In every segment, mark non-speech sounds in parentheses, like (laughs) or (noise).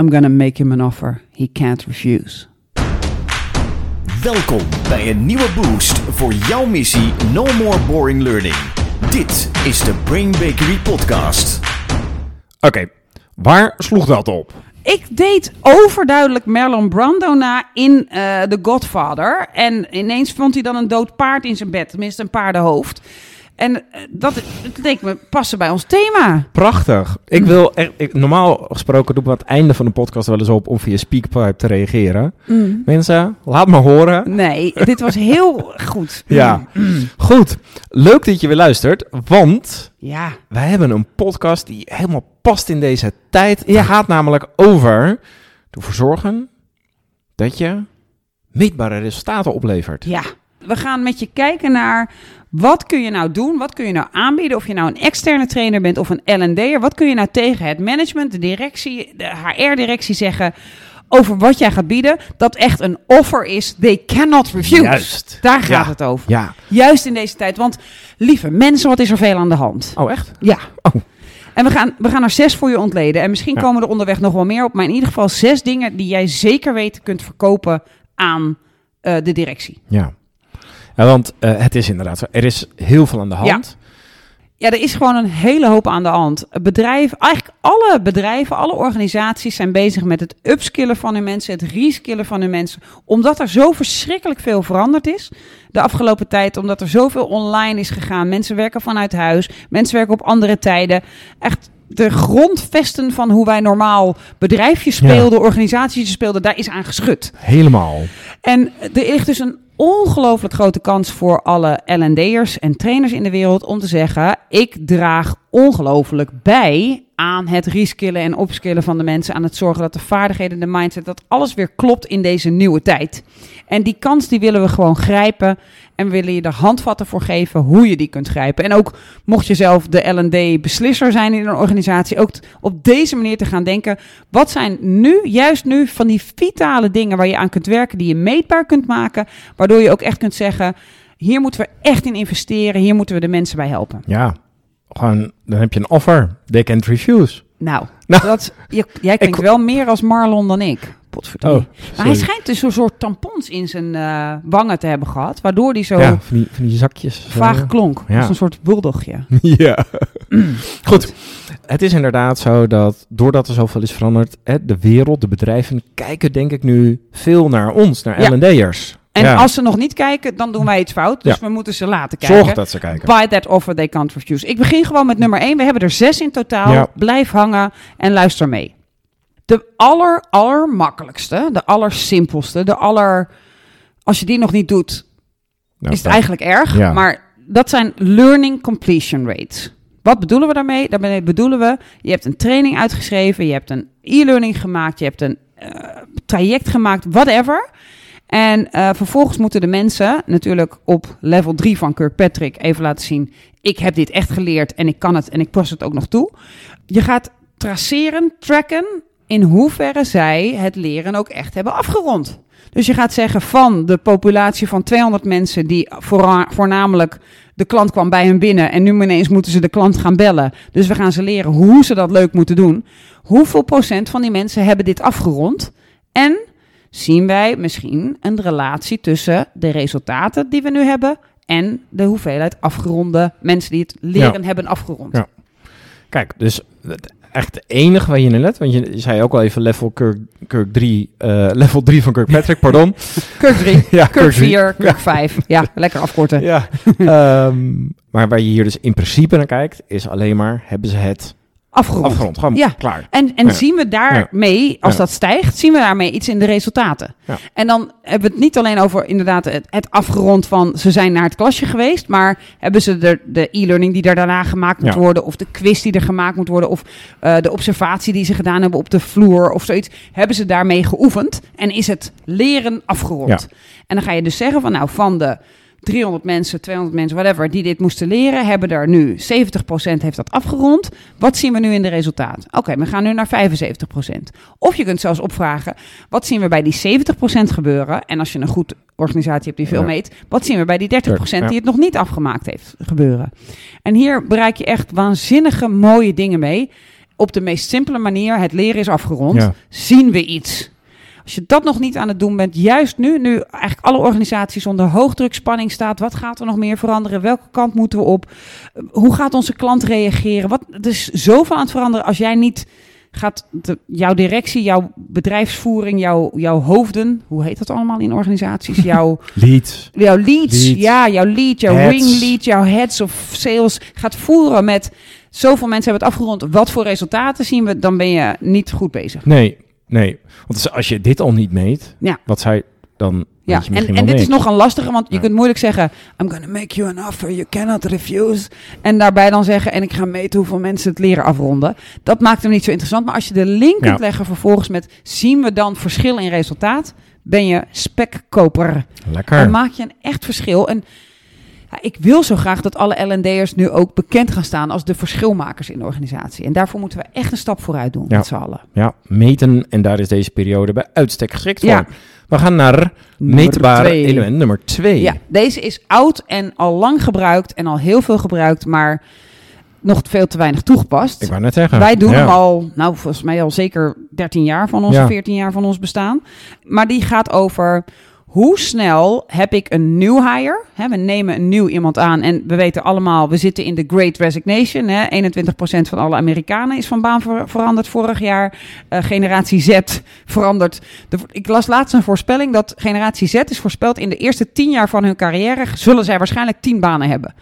I'm gonna make him an offer he can't refuse. Welkom bij een nieuwe boost voor jouw missie No More Boring Learning. Dit is de Brain Bakery Podcast. Oké, waar sloeg dat op? Ik deed overduidelijk Marlon Brando na in eh, The Godfather. En ineens vond hij dan een dood paard in zijn bed. Tenminste, een paardenhoofd. En eh, dat, dat leek me passen bij ons thema. Prachtig. Ik wil echt, ik, normaal gesproken doen we aan het einde van de podcast wel eens op om via Speakpipe te reageren. Mensen, laat me horen. Nee, dit was heel goed. (laughs) Ja, goed. Leuk dat je weer luistert, want Ja, wij hebben een podcast die helemaal past in deze tijd. Ja. Het gaat namelijk over ervoor zorgen dat je meetbare resultaten oplevert. ja. We gaan met je kijken naar wat kun je nou doen? Wat kun je nou aanbieden? Of je nou een externe trainer bent of een L&D'er. Wat kun je nou tegen het management, de directie, de HR-directie zeggen over wat jij gaat bieden? Dat echt een offer is. They cannot refuse. Juist. Daar gaat Ja. het over. Ja. Juist in deze tijd. Want lieve mensen, wat is er veel aan de hand? Oh, echt? Ja. Oh. En we gaan, we gaan er zes voor je ontleden. En misschien Ja. komen er onderweg nog wel meer op. Maar in ieder geval zes dingen die jij zeker weten kunt verkopen aan eh, de directie. Ja. Ja want eh, het is inderdaad zo. Er is heel veel aan de hand. Ja, er is gewoon een hele hoop aan de hand. Bedrijven, eigenlijk alle bedrijven, alle organisaties zijn bezig met het upskillen van hun mensen, het reskillen van hun mensen. Omdat er zo verschrikkelijk veel veranderd is de afgelopen tijd. Omdat er zoveel online is gegaan. Mensen werken vanuit huis. Mensen werken op andere tijden. Echt de grondvesten van hoe wij normaal bedrijfjes Ja. speelden, organisaties speelden, daar is aan geschud. Helemaal. En er ligt dus een ongelooflijk grote kans voor alle L&D'ers en trainers in de wereld om te zeggen: ik draag ongelooflijk bij aan het reskillen en upskillen van de mensen, aan het zorgen dat de vaardigheden, de mindset, dat alles weer klopt in deze nieuwe tijd. En die kans die willen we gewoon grijpen en we willen je er handvatten voor geven hoe je die kunt grijpen. En ook mocht je zelf de L&D beslisser zijn in een organisatie, ook op deze manier te gaan denken, wat zijn nu, juist nu, van die vitale dingen waar je aan kunt werken, die je meetbaar kunt maken, waardoor je ook echt kunt zeggen, hier moeten we echt in investeren, hier moeten we de mensen bij helpen. Ja. Gewoon, dan heb je een offer. They can't refuse. Nou, Nou, dat, je- jij klinkt ik- wel meer als Marlon dan ik. Oh, maar hij schijnt dus een soort tampons in zijn eh, wangen te hebben gehad, waardoor hij zo Ja, van die, van die zakjes. zo. vaag klonk. Ja. Als een soort buldogje. (laughs) ja. (clears throat) Goed. Het is inderdaad zo dat doordat er zoveel is veranderd, hè, de wereld, de bedrijven kijken denk ik nu veel naar ons, naar Ja. L&D'ers. En Ja. als ze nog niet kijken, dan doen wij iets fout. Dus Ja. we moeten ze laten kijken. Zorg dat ze kijken. Buy that offer they can't refuse. Ik begin gewoon met nummer 1. We hebben er zes in totaal. Ja. Blijf hangen en luister mee. De aller, allermakkelijkste, de allersimpelste, de aller... Als je die nog niet doet, Nou, is het dat- eigenlijk erg. Ja. Maar dat zijn learning completion rates. Wat bedoelen we daarmee? Daarmee bedoelen we, je hebt een training uitgeschreven, je hebt een e-learning gemaakt, je hebt een eh, traject gemaakt, whatever. En eh, vervolgens moeten de mensen natuurlijk op level 3 van Kirkpatrick even laten zien, ik heb dit echt geleerd en ik kan het en ik pas het ook nog toe. Je gaat traceren, tracken in hoeverre zij het leren ook echt hebben afgerond. Dus je gaat zeggen van de populatie van 200 mensen die voorna- voornamelijk de klant kwam bij hen binnen en nu ineens moeten ze de klant gaan bellen. Dus we gaan ze leren hoe ze dat leuk moeten doen. Hoeveel procent van die mensen hebben dit afgerond? En zien wij misschien een relatie tussen de resultaten die we nu hebben en de hoeveelheid afgeronde mensen die het leren hebben afgerond. Ja. Kijk, dus echt enige waar je in let, want je, zei ook al even level Kirk, Kirk 3, eh, (laughs) level 3 van Kirkpatrick, pardon. (laughs) Kirk 3, (laughs) ja, Kirk drie. 4, Kirk 5. Ja, lekker afkorten. Ja. Ehm, maar waar je hier dus in principe naar kijkt, is alleen maar, hebben ze het Afgerond. afgerond? Gewoon Ja. klaar. En, en Ja. zien we daarmee, als dat stijgt, zien we daarmee iets in de resultaten. Ja. En dan hebben we het niet alleen over inderdaad het, het afgerond van ze zijn naar het klasje geweest, maar hebben ze de, de e-learning die er daarna gemaakt moet worden, of de quiz die er gemaakt moet worden, of eh, de observatie die ze gedaan hebben op de vloer of zoiets, hebben ze daarmee geoefend en is het leren afgerond. Ja. En dan ga je dus zeggen van nou van de 300 mensen, 200 mensen, whatever, die dit moesten leren, hebben er nu 70% heeft dat afgerond. Wat zien we nu in de resultaat? Oké, we gaan nu naar 75%. Of je kunt zelfs opvragen, wat zien we bij die 70% gebeuren? En als je een goed organisatie hebt die veel Ja. meet, wat zien we bij die 30% Ja. die het nog niet afgemaakt heeft gebeuren? En hier bereik je echt waanzinnige mooie dingen mee. op de meest simpele manier, het leren is afgerond, Ja. zien we iets. Als je dat nog niet aan het doen bent, juist nu, nu eigenlijk alle organisaties onder hoogdrukspanning staat, wat gaat er nog meer veranderen? Welke kant moeten we op? Hoe gaat onze klant reageren? Wat, er is zoveel aan het veranderen als jij niet gaat de, jouw directie, jouw bedrijfsvoering, jouw, jouw hoofden, hoe heet dat allemaal in organisaties? (laughs) Jouw, Leads. jouw leads, Leads. ja, jouw lead, jouw Heads. ring lead, jouw heads of sales gaat voeren met zoveel mensen hebben het afgerond. Wat voor resultaten zien we? Dan ben je niet goed bezig. Nee, nee. Want als je dit al niet meet, Ja. wat zij dan... Ja, en, dit is nog een lastige, want je kunt moeilijk zeggen: I'm gonna make you an offer you cannot refuse. En daarbij dan zeggen: en ik ga meten hoeveel mensen het leren afronden. Dat maakt hem niet zo interessant. Maar als je de link Ja. kunt leggen vervolgens met: zien we dan verschil in resultaat? Ben je spekkoper. Lekker. Dan maak je een echt verschil. En ja, ik wil zo graag dat alle L&D'ers nu ook bekend gaan staan als de verschilmakers in de organisatie. En daarvoor moeten we echt een stap vooruit doen Ja. met z'n allen. Ja, meten. En daar is deze periode bij uitstek geschikt Ja. voor. We gaan naar meetbare twee. element nummer twee. Ja, deze is oud en al lang gebruikt en al heel veel gebruikt, maar nog veel te weinig toegepast. Ik wou net zeggen. Wij doen Ja. hem al, nou volgens mij al zeker 13 jaar van onze Ja. 14 jaar van ons bestaan. Maar die gaat over hoe snel heb ik een nieuw hire? Hè, we nemen een nieuw iemand aan en we weten allemaal, we zitten in de Great Resignation. Hè, 21% van alle Amerikanen is van baan ver- veranderd vorig jaar. Eh, generatie Z verandert. De, ik las laatst een voorspelling dat generatie Z is voorspeld in de eerste 10 jaar van hun carrière zullen zij waarschijnlijk 10 banen hebben.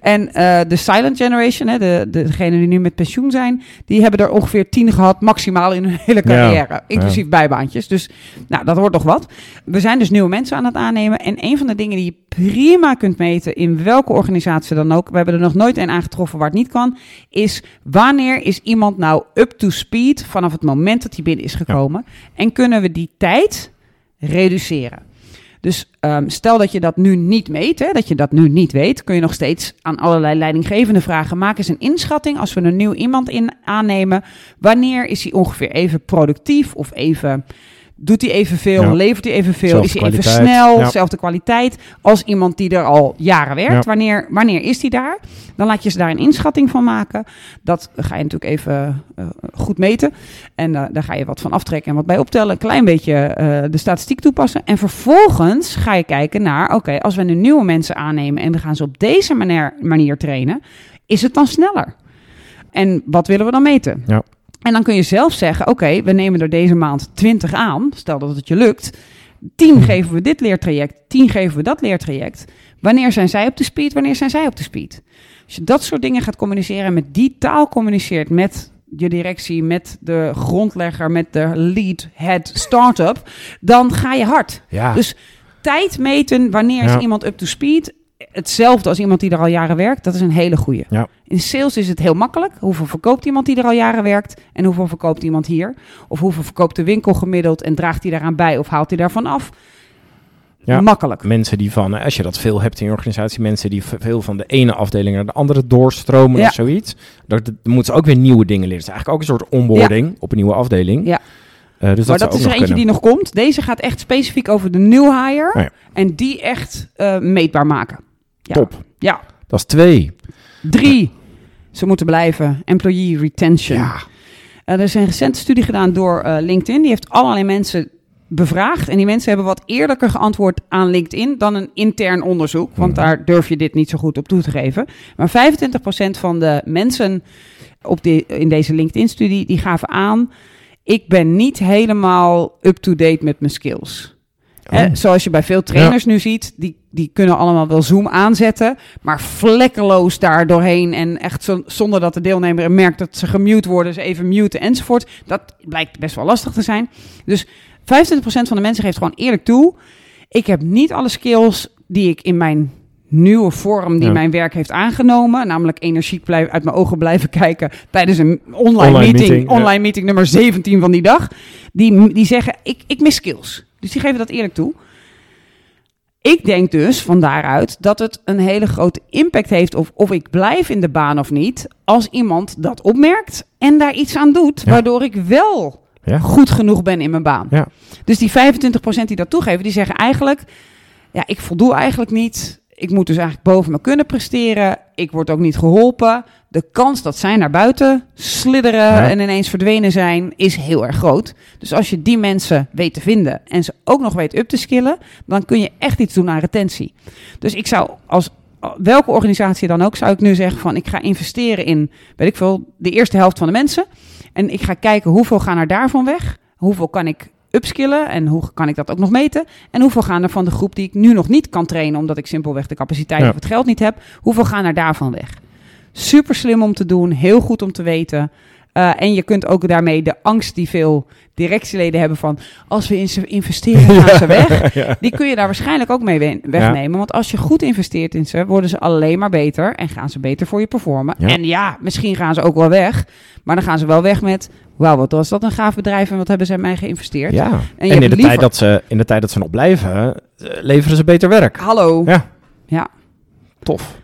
En eh, de silent generation, hè, de, de, degenen die nu met pensioen zijn, die hebben er ongeveer tien gehad, maximaal in hun hele carrière. inclusief bijbaantjes. Dus nou, dat wordt toch wat. We zijn dus nieuwe mensen aan het aannemen. En een van de dingen die je prima kunt meten in welke organisatie dan ook, we hebben er nog nooit een aangetroffen waar het niet kan, is wanneer is iemand nou up to speed vanaf het moment dat hij binnen is gekomen. En kunnen we die tijd reduceren. Dus ehm, stel dat je dat nu niet meet, hè, dat je dat nu niet weet, kun je nog steeds aan allerlei leidinggevende vragen. Maak eens een inschatting als we een nieuw iemand in aannemen. Wanneer is hij ongeveer even productief of even. Doet hij evenveel? Ja. Levert hij evenveel? Zelfde Is hij even kwaliteit. snel? Ja. Zelfde kwaliteit als iemand die er al jaren werkt? Wanneer, wanneer is hij daar? Dan laat je ze daar een inschatting van maken. Dat ga je natuurlijk even eh, goed meten. En eh, daar ga je wat van aftrekken en wat bij optellen. Een klein beetje eh, de statistiek toepassen. En vervolgens ga je kijken naar, oké, als we nu nieuwe mensen aannemen en we gaan ze op deze manier, manier trainen, is het dan sneller? En wat willen we dan meten? Ja. En dan kun je zelf zeggen, oké, we nemen er deze maand 20 aan. Stel dat het je lukt. 10 (laughs) geven we dit leertraject, 10 geven we dat leertraject. Wanneer zijn zij op de speed, wanneer zijn zij op de speed? Als je dat soort dingen gaat communiceren en met die taal communiceert met je directie, met de grondlegger, met de lead, head, startup, dan ga je hard. Ja. Dus tijd meten, wanneer is iemand up to speed? Hetzelfde als iemand die er al jaren werkt, dat is een hele goeie. Ja. In sales is het heel makkelijk. Hoeveel verkoopt iemand die er al jaren werkt? En hoeveel verkoopt iemand hier? Of hoeveel verkoopt de winkel gemiddeld en draagt hij daaraan bij of haalt hij daarvan af? Ja. Makkelijk. Mensen die van, als je dat veel hebt in je organisatie, mensen die veel van de ene afdeling naar de andere doorstromen Ja. of zoiets. Dan moeten ze ook weer nieuwe dingen leren. Het is eigenlijk ook een soort onboarding op een nieuwe afdeling. Ja. Eh, dus maar dat, dat is er eentje die nog komt. Deze gaat echt specifiek over de new hire. Oh ja. En die echt eh, meetbaar maken. Ja. Top. Ja. Dat is twee. Drie. Ze moeten blijven. Employee retention. Ja. Eh, er is een recente studie gedaan door eh, LinkedIn. Die heeft allerlei mensen bevraagd. En die mensen hebben wat eerlijker geantwoord aan LinkedIn dan een intern onderzoek. Want Mhm. daar durf je dit niet zo goed op toe te geven. Maar 25% van de mensen op de, in deze LinkedIn-studie, die gaven aan... ik ben niet helemaal up-to-date met mijn skills. Hè, zoals je bij veel trainers nu ziet, die, die kunnen allemaal wel Zoom aanzetten, maar vlekkeloos daar doorheen en echt zo- zonder dat de deelnemer merkt dat ze gemute worden, ze even muten enzovoort. Dat blijkt best wel lastig te zijn. Dus 25% van de mensen geeft gewoon eerlijk toe, ik heb niet alle skills die ik in mijn nieuwe vorm die Ja. mijn werk heeft aangenomen, namelijk energiek blijven, uit mijn ogen blijven kijken tijdens een online, Online meeting, meeting, ja. online meeting nummer 17 van die dag, die, die zeggen, ik, ik mis skills. Dus die geven dat eerlijk toe. Ik denk dus van daaruit dat het een hele grote impact heeft of, of ik blijf in de baan of niet, als iemand dat opmerkt en daar iets aan doet, Ja. waardoor ik wel Ja. goed genoeg ben in mijn baan. Ja. Dus die 25% die dat toegeven, die zeggen eigenlijk, ja, ik voldoe eigenlijk niet. Ik moet dus eigenlijk boven me kunnen presteren. Ik word ook niet geholpen. De kans dat zij naar buiten slidderen Ja. en ineens verdwenen zijn, is heel erg groot. Dus als je die mensen weet te vinden en ze ook nog weet up te skillen, dan kun je echt iets doen aan retentie. Dus ik zou als welke organisatie dan ook, zou ik nu zeggen van ik ga investeren in, weet ik veel, de eerste helft van de mensen. En ik ga kijken hoeveel gaan er daarvan weg. Hoeveel kan ik upskillen en hoe kan ik dat ook nog meten? En hoeveel gaan er van de groep die ik nu nog niet kan trainen, omdat ik simpelweg de capaciteit Ja. of het geld niet heb, hoeveel gaan er daarvan weg? Super slim om te doen, heel goed om te weten. Eh, en je kunt ook daarmee de angst die veel directieleden hebben van als we in ze investeren, gaan ze (laughs) weg. Die kun je daar waarschijnlijk ook mee we- wegnemen. Want als je goed investeert in ze, worden ze alleen maar beter en gaan ze beter voor je performen. En ja, misschien gaan ze ook wel weg, maar dan gaan ze wel weg met wauw, wat was dat een gaaf bedrijf en wat hebben ze in mij geïnvesteerd. Ja. En, in, de liever- tijd dat ze, in de tijd dat ze nog blijven, eh, leveren ze beter werk. Hallo. Ja. Ja. Tof.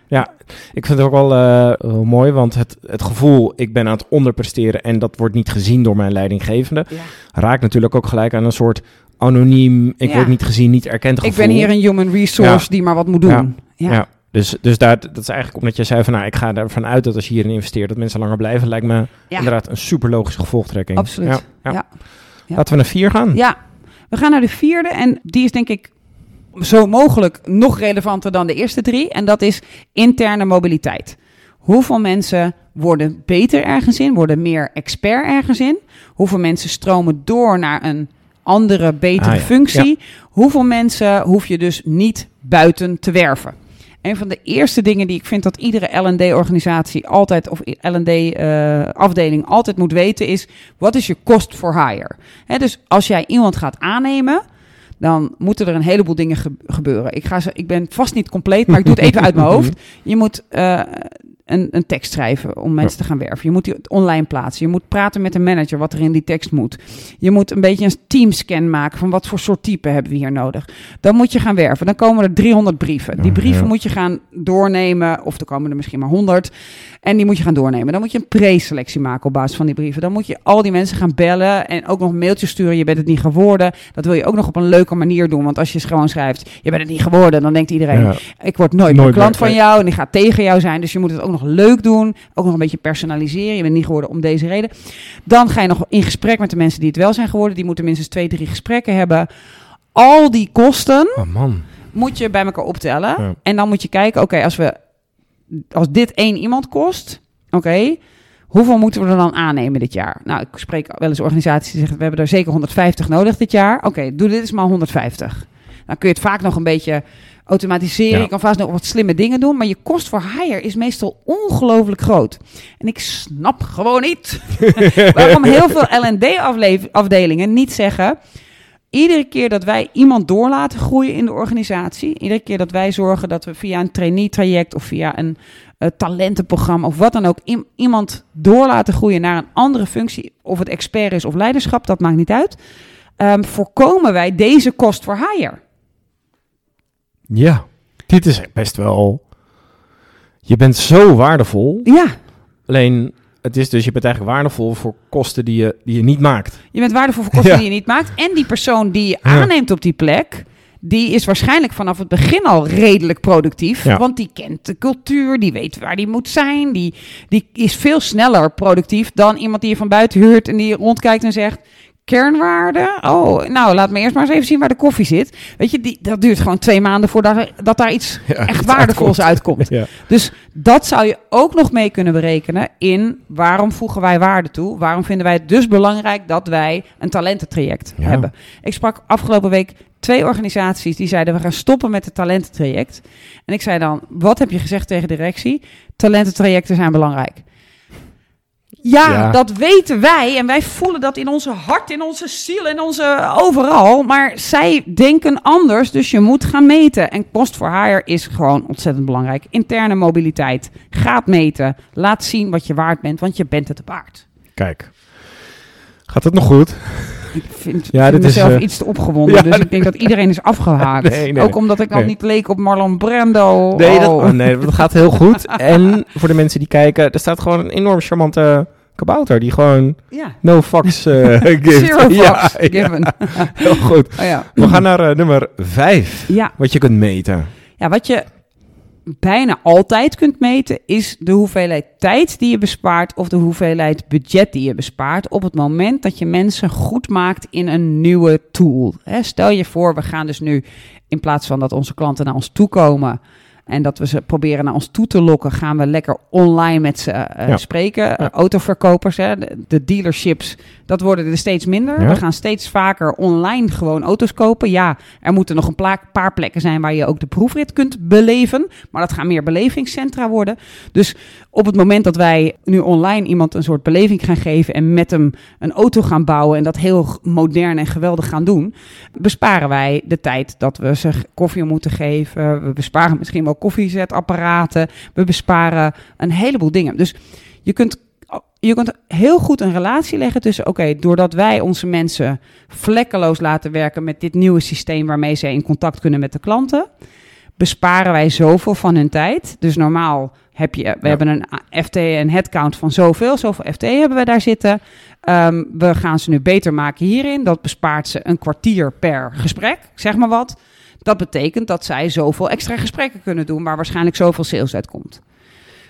Ik vind het ook wel eh, heel mooi, want het, het gevoel, ik ben aan het onderpresteren en dat wordt niet gezien door mijn leidinggevende, Ja. raakt natuurlijk ook gelijk aan een soort anoniem, ik Ja. word niet gezien, niet erkend gevoel. Ik ben hier een human resource Ja. die maar wat moet doen. Ja. Dus, dus daar, dat is eigenlijk omdat je zei van, nou, ik ga ervan uit dat als je hierin investeert, dat mensen langer blijven, lijkt me inderdaad een super logische gevolgtrekking. Absoluut. Ja, ja. Ja. Ja. Laten we naar vier gaan. Ja, we gaan naar de vierde en die is denk ik zo mogelijk nog relevanter dan de eerste drie. En dat is interne mobiliteit. Hoeveel mensen worden beter ergens in, worden meer expert ergens in? Hoeveel mensen stromen door naar een andere, betere Ah, ja. functie? Hoeveel mensen hoef je dus niet buiten te werven? Een van de eerste dingen die ik vind dat iedere L&D-organisatie altijd, of L&D-afdeling altijd moet weten is, wat is je cost for hire? Dus als jij iemand gaat aannemen, dan moeten er een heleboel dingen ge- gebeuren. Ik, ga ze, ik ben vast niet compleet, maar ik doe het even uit mijn (laughs) hoofd. Je moet eh, een, een tekst schrijven om mensen te gaan werven. Je moet die online plaatsen. Je moet praten met de manager wat er in die tekst moet. Je moet een beetje een teamscan maken van wat voor soort type hebben we hier nodig. Dan moet je gaan werven. Dan komen er 300 brieven. Die Oh, brieven ja. moet je gaan doornemen, of er komen er misschien maar 100. En die moet je gaan doornemen. Dan moet je een preselectie maken op basis van die brieven. Dan moet je al die mensen gaan bellen en ook nog mailtjes sturen. Je bent het niet geworden. Dat wil je ook nog op een leuke manier doen. Want als je gewoon schrijft, je bent het niet geworden, dan denkt iedereen, Ja. ik word nooit, Nooit meer klant meer, van jou en die gaat tegen jou zijn. Dus je moet het ook nog leuk doen. Ook nog een beetje personaliseren. Je bent niet geworden om deze reden. Dan ga je nog in gesprek met de mensen die het wel zijn geworden. Die moeten minstens twee, drie gesprekken hebben. Al die kosten Oh man. moet je bij elkaar optellen. Ja. En dan moet je kijken, oké, als we als dit één iemand kost, oké, hoeveel moeten we er dan aannemen dit jaar? Nou, ik spreek wel eens organisaties die zeggen, we hebben er zeker 150 nodig dit jaar. Oké, doe dit eens maar 150. Dan kun je het vaak nog een beetje automatiseren. Ja. Je kan vast nog wat slimme dingen doen, maar je kost voor hire is meestal ongelooflijk groot. En ik snap gewoon niet (laughs) waarom heel veel L&D-afdelingen niet zeggen... Iedere keer dat wij iemand door laten groeien in de organisatie, iedere keer dat wij zorgen dat we via een trainee-traject of via een eh, talentenprogramma of wat dan ook iemand door laten groeien naar een andere functie, of het expert is of leiderschap, dat maakt niet uit, ehm, voorkomen wij deze kost voor hire. Ja, dit is best wel... Je bent zo waardevol. Ja, Alleen, het is dus, je bent eigenlijk waardevol voor kosten die je, die je niet maakt. je bent waardevol voor kosten Ja. die je niet maakt. En die persoon die je aanneemt op die plek, die is waarschijnlijk vanaf het begin al redelijk productief. Ja. Want die kent de cultuur, die weet waar die moet zijn. Die, die is veel sneller productief dan iemand die je van buiten huurt en die rondkijkt en zegt... Kernwaarde? Oh, nou, laat me eerst maar eens even zien waar de koffie zit. Weet je, die, dat duurt gewoon twee maanden voordat er, dat daar iets (laughs) Ja, echt waardevols uitkomt. Ja. Dus dat zou je ook nog mee kunnen berekenen in waarom voegen wij waarde toe? Waarom vinden wij het dus belangrijk dat wij een talententraject Ja. hebben? Ik sprak afgelopen week twee organisaties die zeiden we gaan stoppen met het talententraject. En ik zei dan, wat heb je gezegd tegen de directie? Talententrajecten zijn belangrijk. Ja, Ja. dat weten wij en wij voelen dat in onze hart, in onze ziel, in onze overal. Maar zij denken anders, dus je moet gaan meten. En kost voor hire is gewoon ontzettend belangrijk. Interne mobiliteit. Gaat meten. Laat zien wat je waard bent, want je bent het waard. Kijk. Gaat het nog goed? Vind, Ja, vind dit is, mezelf eh, iets te opgewonden, (laughs) ja, dus ik denk dat iedereen is afgehaakt. Nee, nee. Ook omdat ik Nee. niet leek op Marlon Brando. Nee, dat, Oh. nee, dat gaat heel goed. (laughs) En voor de mensen die kijken, er staat gewoon een enorm charmante kabouter die gewoon Ja. no fucks (laughs) gives. Zero fucks Ja, given. heel goed. Oh, ja. We gaan naar eh, nummer vijf. Ja. Wat je kunt meten. ja, wat je bijna altijd kunt meten, is de hoeveelheid tijd die je bespaart of de hoeveelheid budget die je bespaart op het moment dat je mensen goed maakt in een nieuwe tool. Stel je voor, we gaan dus nu in plaats van dat onze klanten naar ons toe komen en dat we ze proberen naar ons toe te lokken, gaan we lekker online met ze eh, Ja. spreken. Ja. Uh, autoverkopers, hè, de, de dealerships, dat worden er steeds minder. Ja. We gaan steeds vaker online gewoon auto's kopen. Ja, er moeten nog een paar plekken zijn waar je ook de proefrit kunt beleven. Maar dat gaan meer belevingscentra worden. Dus op het moment dat wij nu online iemand een soort beleving gaan geven en met hem een auto gaan bouwen en dat heel modern en geweldig gaan doen, besparen wij de tijd dat we ze koffie moeten geven. We besparen misschien wel koffiezetapparaten. We besparen een heleboel dingen. Dus je kunt, je kunt heel goed een relatie leggen tussen, oké, doordat wij onze mensen vlekkeloos laten werken met dit nieuwe systeem waarmee zij in contact kunnen met de klanten, besparen wij zoveel van hun tijd. Dus normaal heb je, we Ja. hebben een FT en headcount van zoveel, zoveel FT hebben we daar zitten. Ehm, we gaan ze nu beter maken hierin. Dat bespaart ze een kwartier per gesprek, zeg maar wat. Dat betekent dat zij zoveel extra gesprekken kunnen doen, waar waarschijnlijk zoveel sales uitkomt.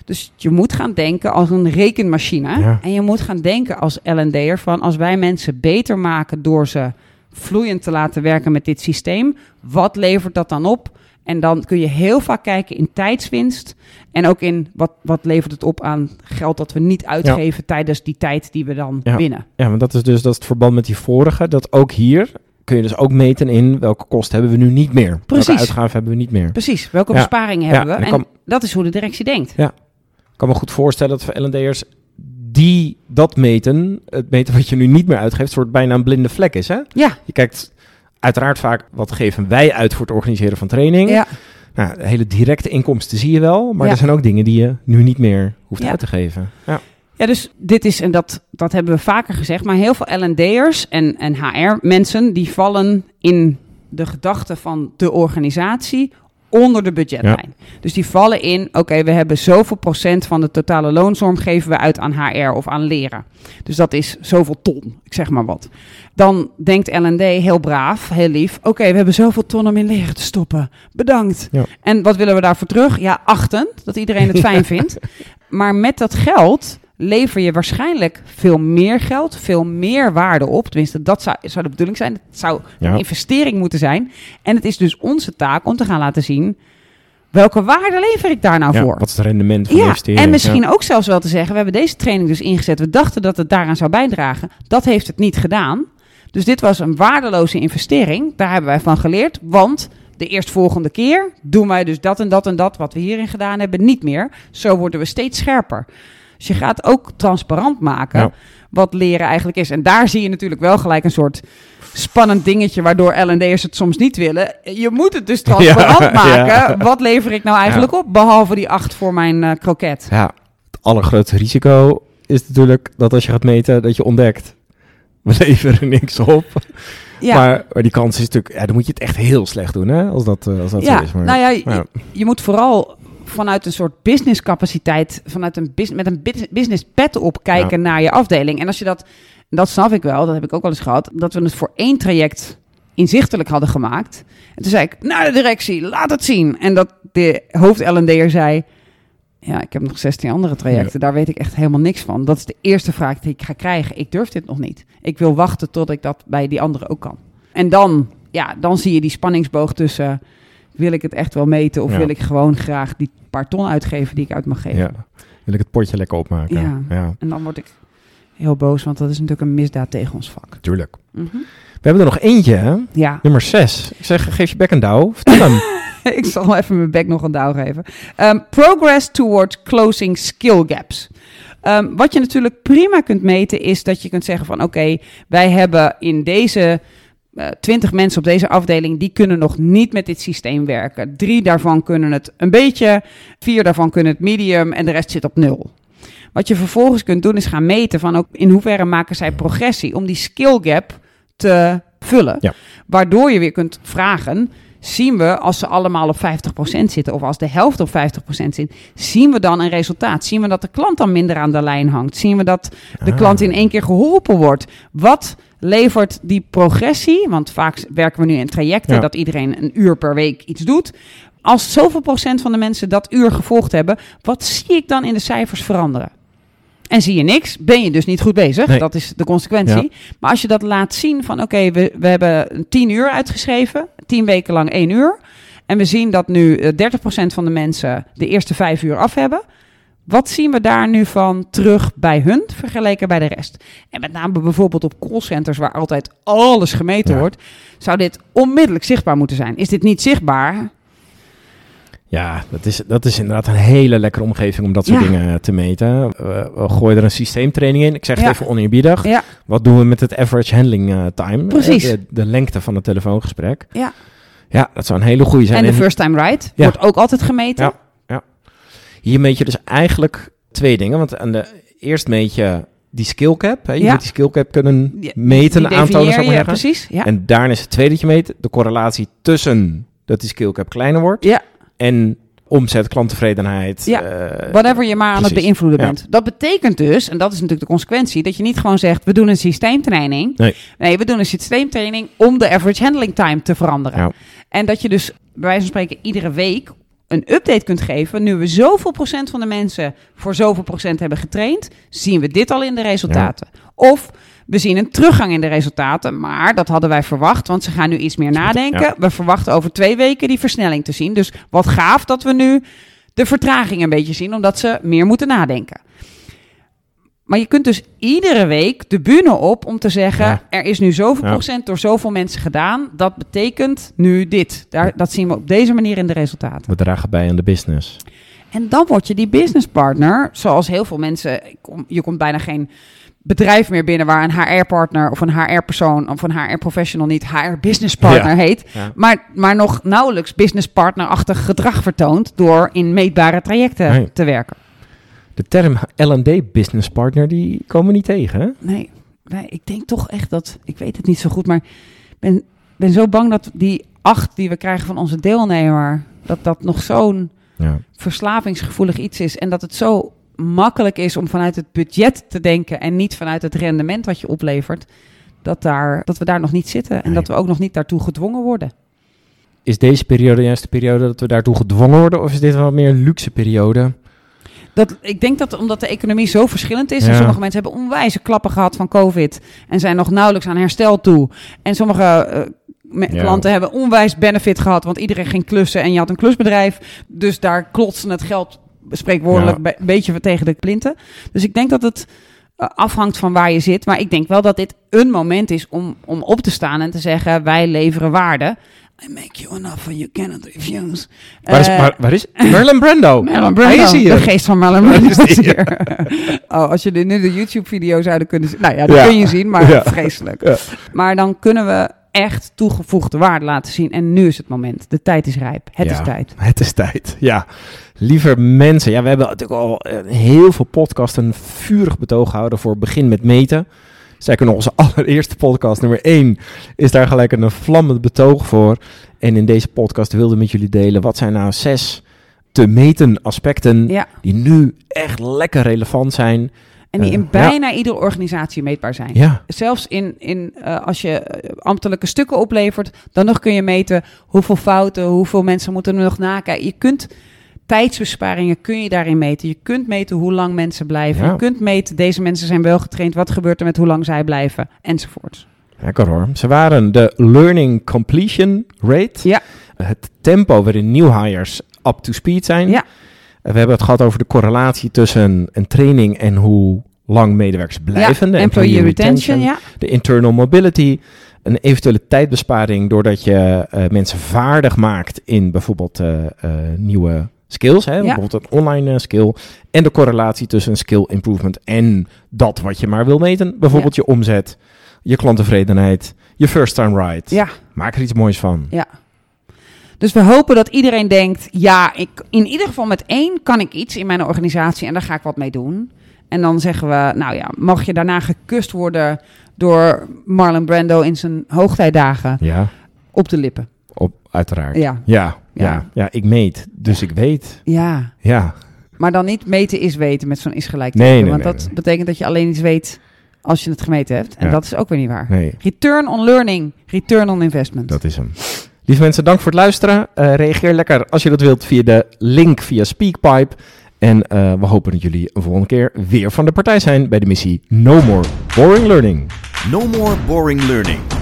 Dus je moet gaan denken als een rekenmachine. Ja. En je moet gaan denken als L&D'er van als wij mensen beter maken door ze vloeiend te laten werken met dit systeem, wat levert dat dan op? En dan kun je heel vaak kijken in tijdswinst en ook in wat, wat levert het op aan geld dat we niet uitgeven tijdens die tijd die we dan Ja. winnen. Ja, maar dat is dus dat is het verband met die vorige. Dat ook hier kun je dus ook meten in welke kosten hebben we nu niet meer. Precies. Welke uitgaven hebben we niet meer. Precies, welke Ja. besparingen Ja, hebben we? en kan- dat is hoe de directie denkt. Ik kan me goed voorstellen dat voor L&D'ers die dat meten, het meten wat je nu niet meer uitgeeft, soort bijna een blinde vlek is. Hè? Ja, Je kijkt uiteraard vaak, wat geven wij uit voor het organiseren van training? ja. Nou, de hele directe inkomsten zie je wel, maar Ja. er zijn ook dingen die je nu niet meer hoeft Ja. uit te geven. Ja. Ja, dus dit is, en dat, dat hebben we vaker gezegd, maar heel veel L&D'ers en, en HR-mensen, die vallen in de gedachte van de organisatie onder de budgetlijn. Dus die vallen in, oké, we hebben zoveel procent van de totale loonsnorm geven we uit aan HR of aan leren. Dus dat is zoveel ton, ik zeg maar wat. Dan denkt L&D heel braaf, heel lief, oké, we hebben zoveel ton om in leren te stoppen. Bedankt. Ja. En wat willen we daarvoor terug? Ja, achten, dat iedereen het fijn (laughs) vindt. Maar met dat geld lever je waarschijnlijk veel meer geld, veel meer waarde op. Tenminste, dat zou, zou de bedoeling zijn. Het zou Ja. een investering moeten zijn. En het is dus onze taak om te gaan laten zien... welke waarde lever ik daar nou Ja, voor? Wat is het rendement van de Ja, investering? en misschien Ja. ook zelfs wel te zeggen... we hebben deze training dus ingezet. We dachten dat het daaraan zou bijdragen. Dat heeft het niet gedaan. Dus dit was een waardeloze investering. Daar hebben wij van geleerd. Want de eerstvolgende keer doen wij dus dat en dat en dat... wat we hierin gedaan hebben, niet meer. Zo worden we steeds scherper. Dus je gaat ook transparant maken... Ja. wat leren eigenlijk is. En daar zie je natuurlijk wel gelijk een soort spannend dingetje... waardoor L&D'ers het soms niet willen. Je moet het dus (laughs) transparant Ja, maken. ja. Wat lever ik nou eigenlijk op? Behalve die acht voor mijn eh, kroket. Ja, het allergrootste risico is natuurlijk dat als je gaat meten, dat je ontdekt, (laughs) we leveren niks op. Ja, Maar, maar die kans is natuurlijk, ja, dan moet je het echt heel slecht doen, hè, als dat, eh, als dat ja. zo is. Maar, nou ja, je, ja. je moet vooral vanuit een soort businesscapaciteit, vanuit een bus- met een bus- business pet op kijken naar je afdeling. En als je dat, dat snap ik wel, dat heb ik ook wel eens gehad, dat we het voor één traject inzichtelijk hadden gemaakt. En toen zei ik, naar de directie, laat het zien. En dat de hoofd L&D'er zei, ja, ik heb nog 16 andere trajecten, daar weet ik echt helemaal niks van. Dat is de eerste vraag die ik ga krijgen. Ik durf dit nog niet. Ik wil wachten tot ik dat bij die andere ook kan. En dan, ja, dan zie je die spanningsboog tussen, wil ik het echt wel meten of Ja. wil ik gewoon graag die paar ton uitgeven die ik uit mag geven. ja, wil ik het potje lekker opmaken. Ja. ja En dan word ik heel boos, want dat is natuurlijk een misdaad tegen ons vak. tuurlijk. Mhm. We hebben er nog eentje, hè? Ja, nummer 6. Ik zeg, geef je bek een douw. Vertel hem. (laughs) ik zal even mijn bek nog een douw geven. Ehm, progress toward closing skill gaps. Ehm, wat je natuurlijk prima kunt meten is dat je kunt zeggen van oké, wij hebben in deze eh, 20 mensen op deze afdeling die kunnen nog niet met dit systeem werken. Drie daarvan kunnen het een beetje, vier daarvan kunnen het medium en de rest zit op nul. Wat je vervolgens kunt doen is gaan meten van ook in hoeverre maken zij progressie om die skill gap te vullen. Ja. Waardoor je weer kunt vragen, zien we als ze allemaal op 50% zitten of als de helft op 50% zit, zien we dan een resultaat? Zien we dat de klant dan minder aan de lijn hangt? Zien we dat de Ah. klant in één keer geholpen wordt? Wat levert die progressie? Want vaak werken we nu in trajecten Ja. dat iedereen een uur per week iets doet. als zoveel procent van de mensen dat uur gevolgd hebben, wat zie ik dan in de cijfers veranderen? En zie je niks, ben je dus niet goed bezig. Nee. Dat is de consequentie. Maar als je dat laat zien van oké, we, we hebben 10 uur uitgeschreven, 10 weken lang 1 uur. En we zien dat nu eh, 30% van de mensen de eerste 5 uur af hebben. Wat zien we daar nu van terug bij hun vergeleken bij de rest? En met name bijvoorbeeld op callcenters waar altijd alles gemeten Ja. wordt, zou dit onmiddellijk zichtbaar moeten zijn. Is dit niet zichtbaar? Ja, dat is, dat is inderdaad een hele lekkere omgeving om dat soort Ja. dingen te meten. We, we gooien er een systeemtraining in. Ik zeg het Ja. even oneerbiedig. Ja, Wat doen we met het average handling eh, time? Precies. Eh, De, de lengte van het telefoongesprek. ja. Ja, dat zou een hele goede zijn. En de first time ride Ja. wordt ook altijd gemeten. Ja. Hier meet je dus eigenlijk twee dingen. Want aan de, eerst meet je die skill cap. Hè? Je moet die skill cap kunnen meten, aantonen, zou maar. Precies, ja. En daarna is het tweede dat je meet de correlatie tussen dat die skill cap kleiner wordt Ja. En omzet, klanttevredenheid. Ja, eh, Whatever je maar aan het beïnvloeden Ja. bent. Dat betekent dus, en dat is natuurlijk de consequentie, dat je niet gewoon zegt: we doen een systeemtraining. Nee. we doen een systeemtraining om de average handling time te veranderen. Ja. En dat je dus bij wijze van spreken iedere week een update kunt geven. Nu we zoveel procent van de mensen voor zoveel procent hebben getraind, zien we dit al in de resultaten. Of we zien een teruggang in de resultaten, maar dat hadden wij verwacht, want ze gaan nu iets meer nadenken. Ja. We verwachten over twee weken die versnelling te zien. Dus wat gaaf dat we nu de vertraging een beetje zien, omdat ze meer moeten nadenken. Maar je kunt dus iedere week de bühne op om te zeggen: Ja. er is nu zoveel Ja. procent door zoveel mensen gedaan. Dat betekent nu dit. Daar, dat zien we op deze manier in de resultaten. We dragen bij aan de business. En dan word je die businesspartner, zoals heel veel mensen. Je komt bijna geen bedrijf meer binnen waar een HR-partner of een HR-persoon of een HR-professional niet HR-businesspartner Ja. heet. Ja. Maar, maar nog nauwelijks businesspartnerachtig gedrag vertoont door in meetbare trajecten Nee. te werken. De term L&D business partner, die komen we niet tegen. Hè? Nee, nee, ik denk toch echt dat, ik weet het niet zo goed, maar ik ben, ben zo bang dat die acht die we krijgen van onze deelnemer, dat dat nog zo'n Ja. verslavingsgevoelig iets is en dat het zo makkelijk is om vanuit het budget te denken en niet vanuit het rendement wat je oplevert, dat, daar, dat we daar nog niet zitten en Nee. dat we ook nog niet daartoe gedwongen worden. Is deze periode juist de periode dat we daartoe gedwongen worden? Of is dit wel meer een luxe periode? Dat, ik denk dat omdat de economie zo verschillend is. En sommige mensen hebben onwijze klappen gehad van COVID. En zijn nog nauwelijks aan herstel toe. En sommige eh, Ja. klanten hebben onwijs benefit gehad. Want iedereen ging klussen en je had een klusbedrijf. Dus daar klotste het geld spreekwoordelijk Ja. een beetje tegen de plinten. Dus ik denk dat het eh, afhangt van waar je zit. Maar ik denk wel dat dit een moment is om, om op te staan en te zeggen... wij leveren waarde. I make you offer you cannot refuse. Waar is, waar, waar is Marlon Brando? (laughs) Marlon Hij Brando, is hier. de geest van (laughs) Hij Brando is is hier. (laughs) Oh, als je nu de YouTube-video zouden kunnen zien. Nou ja, dat Ja. kun je zien, maar Ja. vreselijk. Ja. Maar dan kunnen we echt toegevoegde waarde laten zien. En nu is het moment. De tijd is rijp. Het is tijd. Het is tijd, ja. Lieve mensen, ja, we hebben natuurlijk al eh, heel veel podcasts een vurig betoog gehouden voor begin met meten. Zeker nog onze (laughs) allereerste podcast, nummer 1, is daar gelijk een vlammend betoog voor. En in deze podcast wilden we met jullie delen, wat zijn nou zes te meten aspecten Ja. die nu echt lekker relevant zijn. En die Eh, in bijna iedere organisatie meetbaar zijn. Ja, Zelfs in, in, eh, als je ambtelijke stukken oplevert, dan nog kun je meten hoeveel fouten, hoeveel mensen moeten er nog nakijken. Je kunt tijdsbesparingen kun je daarin meten. Je kunt meten hoe lang mensen blijven. Ja. Je kunt meten, deze mensen zijn wel getraind, wat gebeurt er met hoe lang zij blijven, enzovoort. lekker hoor. Ze waren de learning completion rate. Ja. Het tempo waarin new hires up to speed zijn. Ja. We hebben het gehad over de correlatie tussen een training en hoe lang medewerkers blijven. ja, de employee retention, ja. De internal mobility. Een eventuele tijdbesparing doordat je eh, mensen vaardig maakt in bijvoorbeeld eh, eh, nieuwe skills. Hè? Bijvoorbeeld een online eh, skill. En de correlatie tussen skill improvement en dat wat je maar wil meten. Bijvoorbeeld je omzet, je klanttevredenheid, je first time ride. Ja, Maak er iets moois van. ja. Dus we hopen dat iedereen denkt, ja, ik, in ieder geval met één kan ik iets in mijn organisatie en daar ga ik wat mee doen. En dan zeggen we, nou ja, mag je daarna gekust worden door Marlon Brando in zijn hoogtijdagen Ja, op de lippen uiteraard. Ja. Ja, ja. ja, ik meet, dus ik weet. Ja. Ja. Maar dan niet meten is weten met zo'n is gelijk. Nee, nee, want dat betekent dat je alleen iets weet als je het gemeten hebt. En dat is ook weer niet waar. Return on learning, return on investment. Dat is hem. Lieve mensen, dank voor het luisteren. Eh, reageer lekker als je dat wilt via de link via Speakpipe. En eh, we hopen dat jullie een volgende keer weer van de partij zijn bij de missie No More Boring Learning. No More Boring Learning.